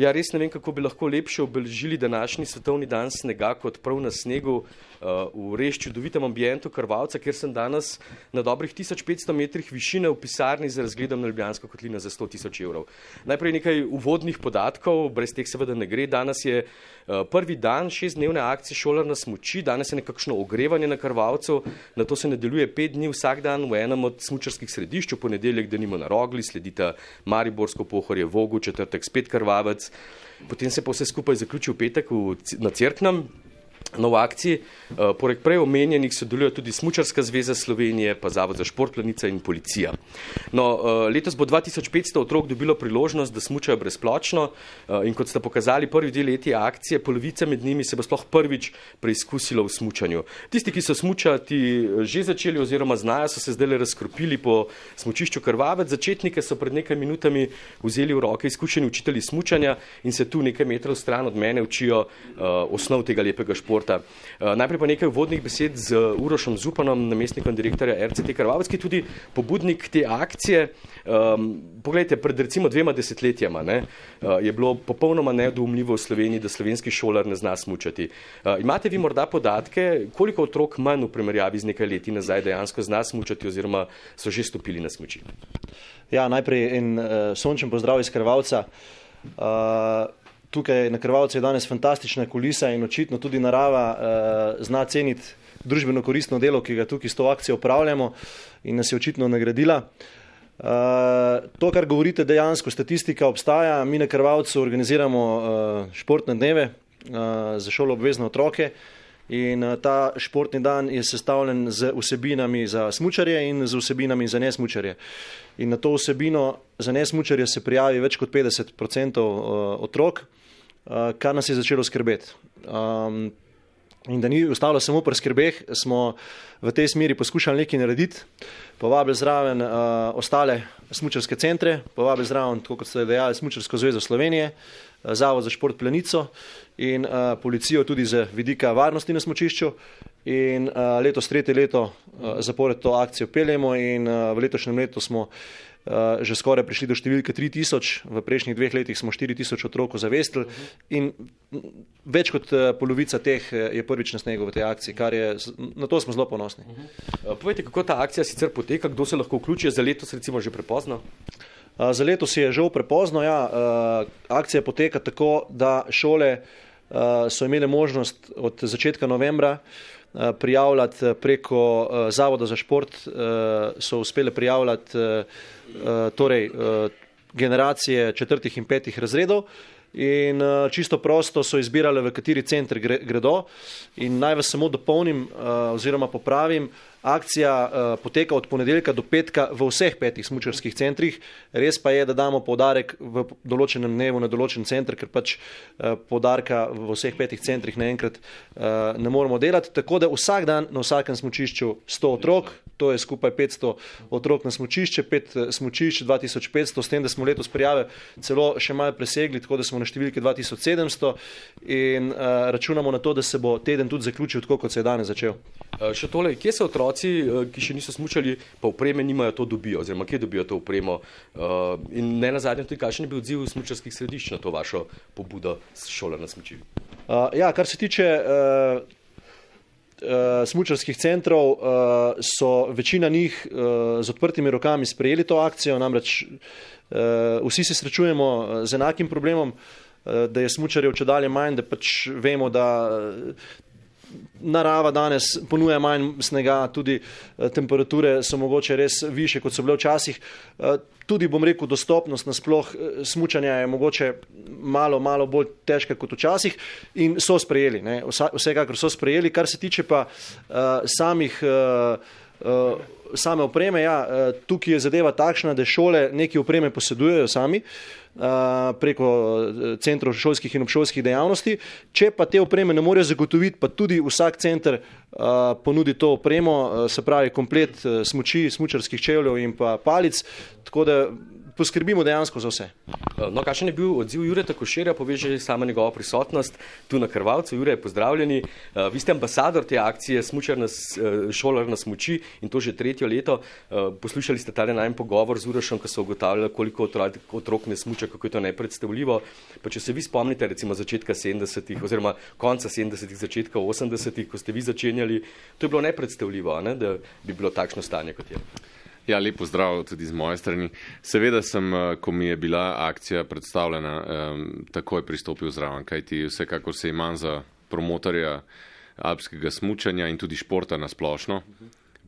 Ja, res ne vem, kako bi lahko lepše obeležili današnji svetovni dan snega kot prav na snegu uh, v res čudovitem ambientu Krvalca, kjer sem danes na dobrih 1500 metrih višine v pisarni za razgledom na Ljubljansko kotlino za 100 tisoč evrov. Najprej nekaj uvodnih podatkov, brez teh seveda ne gre. Danes je uh, prvi dan šestdnevne akcije šolar na smuči, danes je nekakšno ogrevanje na Krvalcu, na to se nadaljuje pet dni vsak dan v enem od smučarskih središč, v ponedeljek, da nimo na Rogli, sledita Mariborsko pohorje, Vogu, četrtek spet Krvavec. Potem se pa vse skupaj zaključi v petek v, na Cerknem, nov akciji. Uh, poleg prej omenjenih sodeluje tudi Smučarska zveza Slovenije, pa Zavod za šport, planica in policija. No, uh, letos bo 2500 otrok dobilo priložnost, da smučajo brezplačno uh, in kot ste pokazali prvi dve leti akcije, polovica med njimi se bo sploh prvič preizkusila v smučanju. Tisti, ki so smučati že začeli oziroma znajo, so se zdaj razkropili po smučišču Krvavec. Začetnike so pred nekaj minutami vzeli v roke izkušeni učitelji smučanja in se tu nekaj metrov stran od mene učijo uh, osnov tega lepega športa športa. Uh, najprej pa nekaj vodnih besed z Urošom Zupanom, namestnikom direktorja RCT Krvavec, ki je tudi pobudnik te akcije. Um, poglejte, pred recimo dvema desetletjama ne, uh, je bilo popolnoma nedoumljivo v Sloveniji, da slovenski šolar ne zna smučati. Uh, imate vi morda podatke, koliko otrok manj v primerjavi z nekaj leti nazaj dejansko zna smučati oziroma so že stopili na smuči? Ja, najprej en uh, sončen pozdrav iz Krvavca. Uh, tukaj na Krvavcu je danes fantastična kulisa in očitno tudi narava uh, zna ceniti družbeno koristno delo, ki ga tukaj s to akcijo upravljamo in nas je očitno nagradila. Uh, to, kar govorite, dejansko statistika obstaja. Mi na Krvavcu organiziramo uh, športne dneve uh, za šolo obvezne otroke in uh, ta športni dan je sestavljen z vsebinami za smučarje in z vsebinami za nesmučarje. In na to vsebino za nesmučarje se prijavi več kot 50% uh, otrok. Eh, kar nas je začelo skrbeti. Um, in da ni ostalo samo pri skrbeh, smo v tej smeri poskušali nekaj narediti, povabili zraven uh, ostale smučarske centre, povabili zraven, kot ste dejali, Smučarsko zvezo Slovenije, uh, Zavod za šport Plenico in uh, policijo tudi za vidika varnosti na smučišču. In uh, letos, tretje leto, uh, zapored to akcijo peljemo in uh, v letošnjem letu smo uh, uh, že skoraj prišli do številke 3000, v prejšnjih dveh letih smo 4000 otrok zavestili in več kot uh, polovica teh eh, je prvič na snegu v tej akciji, kar je, na to smo zelo ponosni. Uh, povejte, kako ta akcija sicer poteka, kdo se lahko vključi, za letos recimo že prepozno? Za letos je žal prepozno, ja. Akcija poteka tako, da šole so imele možnost od začetka novembra Eh, prijavljati eh, preko uh, Zavoda za šport, so uspele prijavljati torej, generacije četrtih in petih razredov in uh, čisto prosto so izbirale, v kateri center gre, gredo. In naj vas samo dopolnim uh, oziroma popravim, uh, Akcija uh, poteka od ponedeljka do petka v vseh petih smučarskih centrih. Res pa je, da damo podarek v določenem dnevu na določen center, ker pač uh, podarka v vseh petih centrih naenkrat uh, ne moremo delati. Tako da vsak dan na vsakem smučišču 100 otrok, to je skupaj 500 otrok na smučišče, 5 smučišč 2500, s tem, da smo letos prijave celo še malo presegli, tako da smo na številki 2700 in uh, računamo na to, da se bo teden tudi zaključil tako, kot se je danes začel. Uh, še tole, kje se otroci otroci, eh, ki še niso smučali, pa upreme nimajo, to dobijo, oziroma kje dobijo to upremo. Uh, in ne na zadnje, tudi kakšen je bil odziv smučarskih središč na to vašo pobudo šola na smuči? Uh, ja, kar se tiče uh, uh, smučarskih centrov, uh, so večina njih uh, z odprtimi rokami sprejeli to akcijo, namreč uh, vsi se srečujemo z enakim problemom. Da je smočarjev če dalje manj, da pač vemo, da narava danes ponuja manj snega, tudi eh, temperature so mogoče res više, kot so bile včasih. Eh, tudi, bom rekel, dostopnost nasploh eh, smučanja je mogoče malo, malo bolj težka kot včasih in so sprejeli, ne? vsekakor so sprejeli, kar se tiče pa samih same opreme, ja, tukaj je zadeva takšna, da šole neke opreme posedujejo sami, preko centrov šolskih in obšolskih dejavnosti. Če pa te opreme ne morejo zagotoviti, pa tudi vsak center ponudi to opremo, se pravi komplet smuči, smučarskih čevljev in pa palic, tako da poskrbimo dejansko za vse. No, kakšen je bil odziv Jureta Košerja, poveže sama njegova prisotnost tu na Krvalcu. Jure, pozdravljeni. Vi ste ambasador te akcije Smučar na, šolar na smuči in to že tretje leto. Poslušali ste tale najmen pogovor z Urošem, ko so ugotavljali, koliko otrok, otrok ne smuča, kako je to nepredstavljivo. Pa če se vi spomnite recimo začetka 70-ih oziroma konca 70-ih, začetka 80-ih, ko ste vi začenjali, to je bilo nepredstavljivo, ne, da bi bilo takšno stanje, kot je. Ja, lepo zdrav tudi z moje strani. Seveda sem, eh, ko mi je bila akcija predstavljena, takoj pristopil zraven, kajti vsekakor se imam za promotorja alpskega smučanja in tudi športa na splošno,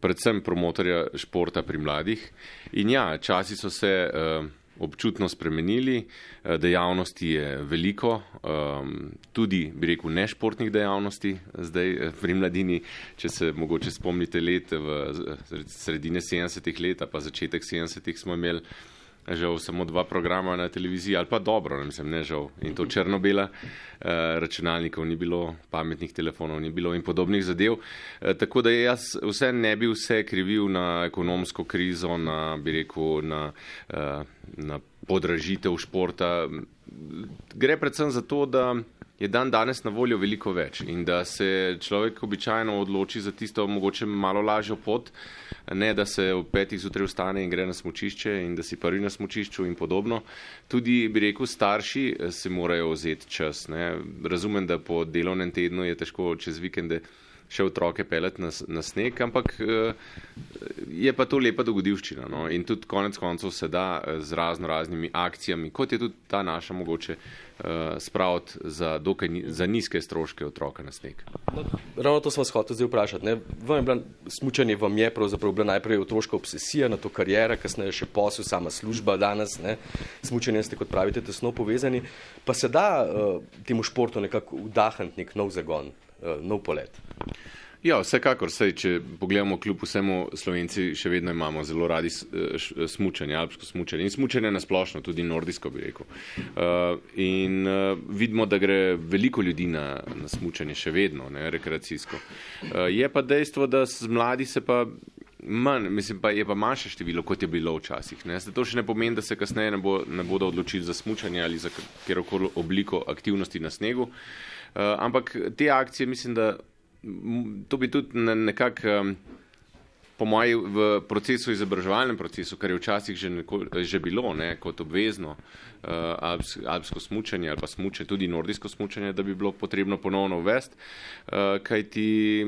predvsem promotorja športa pri mladih. In ja, časi so se. Občutno spremenili, eh, dejavnosti je veliko, ehm, tudi, bi rekel, nešportnih dejavnosti, zdaj eh, pri mladini, če se mogoče spomnite let v sredine 70-ih let, pa začetek 70-ih smo imeli žal samo dva programa na televiziji, ali pa dobro, ne, mislim, ne žal, in to črno-bela, eh, računalnikov ni bilo, pametnih telefonov ni bilo in podobnih zadev. Eh, tako da jaz vse ne bi vse krivil na ekonomsko krizo, na, bi rekel, na, eh, na podražitev športa. Gre predvsem za to, da je dan danes na voljo veliko več in da se človek običajno odloči za tisto mogoče malo lažjo pot, ne da se v petih zjutraj vstane in gre na smočišče in da si prvi na smočišču in podobno. Tudi, bi rekel, starši eh, se morajo vzeti čas. Ne. Razumem, da po delovnem tednu je težko čez vikende še otroke peleti na, na sneg, ampak eh, je pa to lepa dogodivščina. No? In tudi konec koncev se da eh, z razno raznimi akcijami, kot je tudi ta naša mogoče uh, spraviti za, dokaj, za nizke stroške otroka na sneg. No, ravno to smo shoteli zdaj vprašati. Smučanje vam je pravzaprav bila najprej otroška obsesija, na to karijera, kasneje še posel, sama služba danes. Ne. Smučanje ste, kot pravite, tesno povezani. Pa se da uh, temu športu nekako vdahniti nek nov zagon, uh, nov polet. Ja, vsekakor, sej, če pogledamo kljub vsemu, Slovenci še vedno imamo zelo radi smučanje, alpsko smučanje in smučanje na splošno, tudi nordijsko bi rekel. Uh, in uh, vidimo, da gre veliko ljudi na, na smučanje še vedno, ne, rekreacijsko. Uh, je pa dejstvo, da mladi se pa manj, mislim pa je pa manjše število, kot je bilo včasih. Ne. Zdaj to še ne pomeni, da se kasneje ne, bo, ne bodo odločili za smučanje ali za kjerokoli obliko aktivnosti na snegu. Uh, ampak te akcije mislim, da to bi tudi nekako, po mojem, v procesu, izobraževalnem procesu, kar je včasih že, neko, že bilo ne, kot obvezno, uh, alps, alpsko smučanje ali pa smučanje, tudi nordijsko smučanje, da bi bilo potrebno ponovno uvesti, uh, kajti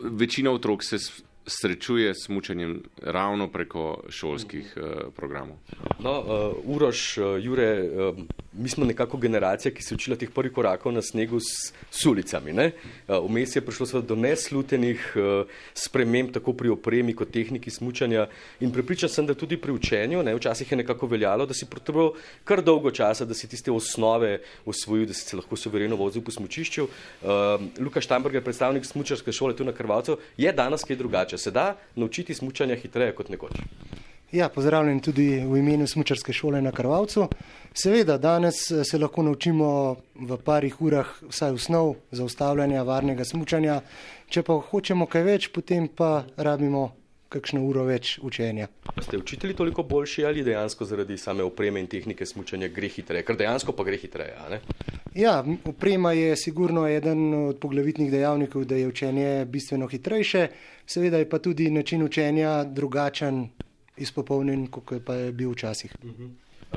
večina otrok se srečuje s mučenjem ravno preko šolskih uh, programov. No, uh, Uroš, uh, Jure, uh, mi smo nekako generacija, ki se je učila teh prvih korakov na snegu s, s ulicami. Vmes uh, je prišlo do neslutenih uh, sprememb, tako pri opremi kot tehniki smučanja. In pripričan sem, da tudi pri učenju, ne, včasih je nekako veljalo, da si potreboval kar dolgo časa, da si tiste osnove osvojil, da si se lahko suvereno vozil po smučišču. Uh, Luka Štamberger, predstavnik smučarske šole tu na Krvalcu, je danes kaj drugače se da naučiti smučanja hitreje kot nekoč. Ja, pozdravljen tudi v imenu smučarske šole na Krvalcu. Seveda, danes eh, se lahko naučimo v parih urah vsaj osnov zaustavljanja varnega smučanja. Če pa hočemo kaj več, potem pa rabimo kakšno uro več učenja. Ste učitelji toliko boljši ali dejansko zaradi same opreme in tehnike smučanja gre hitreje? Ker dejansko pa gre hitreje. Ja, oprema je sigurno eden od poglavitnih dejavnikov, da je učenje bistveno hitrejše, seveda je pa tudi način učenja drugačen, izpopolnjen, kot pa je bil včasih.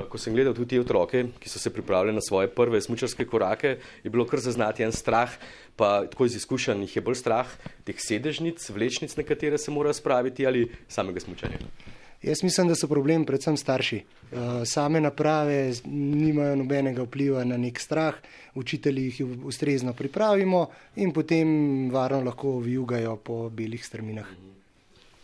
Ko sem gledal tudi te otroke, ki so se pripravljali na svoje prve smučarske korake, je bilo kar zaznati en strah, pa tako iz izkušenj jih je bolj strah teh sedežnic, vlečnic, na katere se morajo spraviti ali samega smučanja. Jaz mislim, da so problem predvsem starši. Same naprave nimajo nobenega vpliva na nek strah, učitelji jih ustrezno pripravimo in potem varno lahko vijugajo po belih strminah.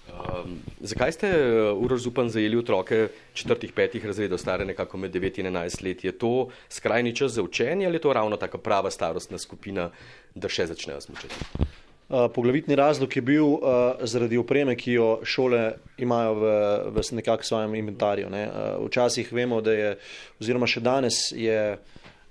Um, zakaj ste uh, urozupan zajeli otroke četrtih, petih razredov, stare nekako med 9 in 11 let? Je to skrajni čas za učenje ali je to ravno taka prava starostna skupina, da še začnejo smučati? Eh, poglavitni razlog je bil uh, zaradi opreme, ki jo šole imajo v, v nekakšnem svojem inventarju. Ne. Uh, včasih vemo, da je, oziroma še danes je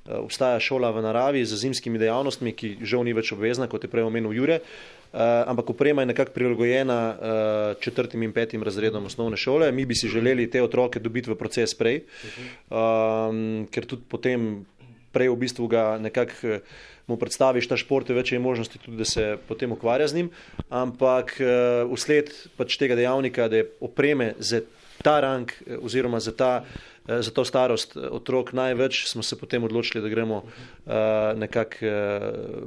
obstaja šola v naravi z zimskimi dejavnostmi, ki žal ni več obvezna, kot je prej omenil Jure. Uh, ampak oprema je nekako prilagojena uh, četrtim in petim razredom osnovne šole. Mi bi si želeli te otroke dobiti v proces prej, um, ker tudi potem prej v bistvu ga nekako mu predstaviš ta šport, več je možnosti tudi, da se potem ukvarja z njim. Ampak uh, usled pač tega dejavnika, da je opreme za ta rang oziroma za ta Eh, za to starost eh, otrok največ, smo se potem odločili, da gremo uh, nekako uh,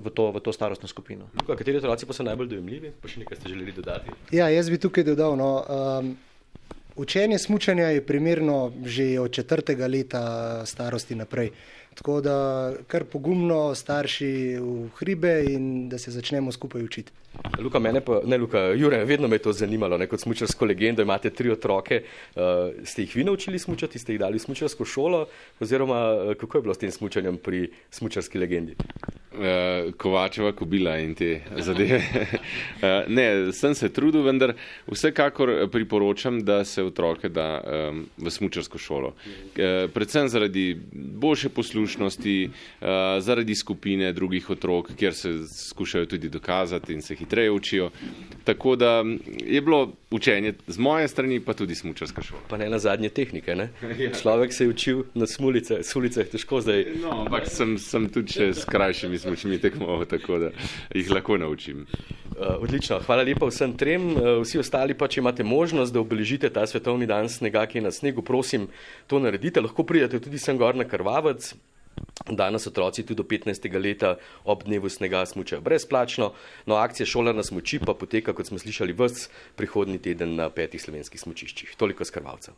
v, v to starostno skupino. Luka, kateri otroci pa so najbolj dojemljivi? Pa še nekaj ste želeli dodati? Ja, jaz bi tukaj dodal. No, um, učenje smučanja je primerno že od četrtega leta starosti naprej. Tako da kar pogumno starši v hribe in da se začnemo skupaj učiti. Luka, pa, ne Luka, Jure, vedno me je to zanimalo, ne, kot smučarsko legendo, imate tri otroke, uh, ste jih vi naučili smučati, ste jih dali v smučarsko šolo, oziroma uh, kako je bilo s tem smučanjem pri smučarski legendi? Uh, Kovačeva, kobila in te zadeve. uh, ne, sem se trudil, vendar vsekakor priporočam, da se otroke da um, v smučarsko šolo. Uh, predvsem zaradi boljše poslušnosti, uh, zaradi skupine drugih otrok, kjer se skušajo tudi dokazati in se hitreje učijo. Tako da je bilo učenje z moje strani, pa tudi smučarska šola. Pa ne na zadnje tehnike. Ne? Ja. Človek se je učil na smulice, sulicah, težko zdaj. No, ampak sem, sem tudi še s krajšimi smučmi tekmoval, tako da jih lahko naučim. Uh, odlično, hvala lepa vsem trem. Uh, vsi ostali pa, če imate možnost, da obeležite ta svetovni dan snega, ki je na snegu, prosim, to naredite. Lahko pridete tudi sem gor na Krvavec. Danes otroci tudi do 15. leta ob dnevu snega smučajo brezplačno, no akcija Šolar na smuči pa poteka, kot smo slišali, vse prihodni teden na petih slovenskih smučiščih. Toliko skrvalcev.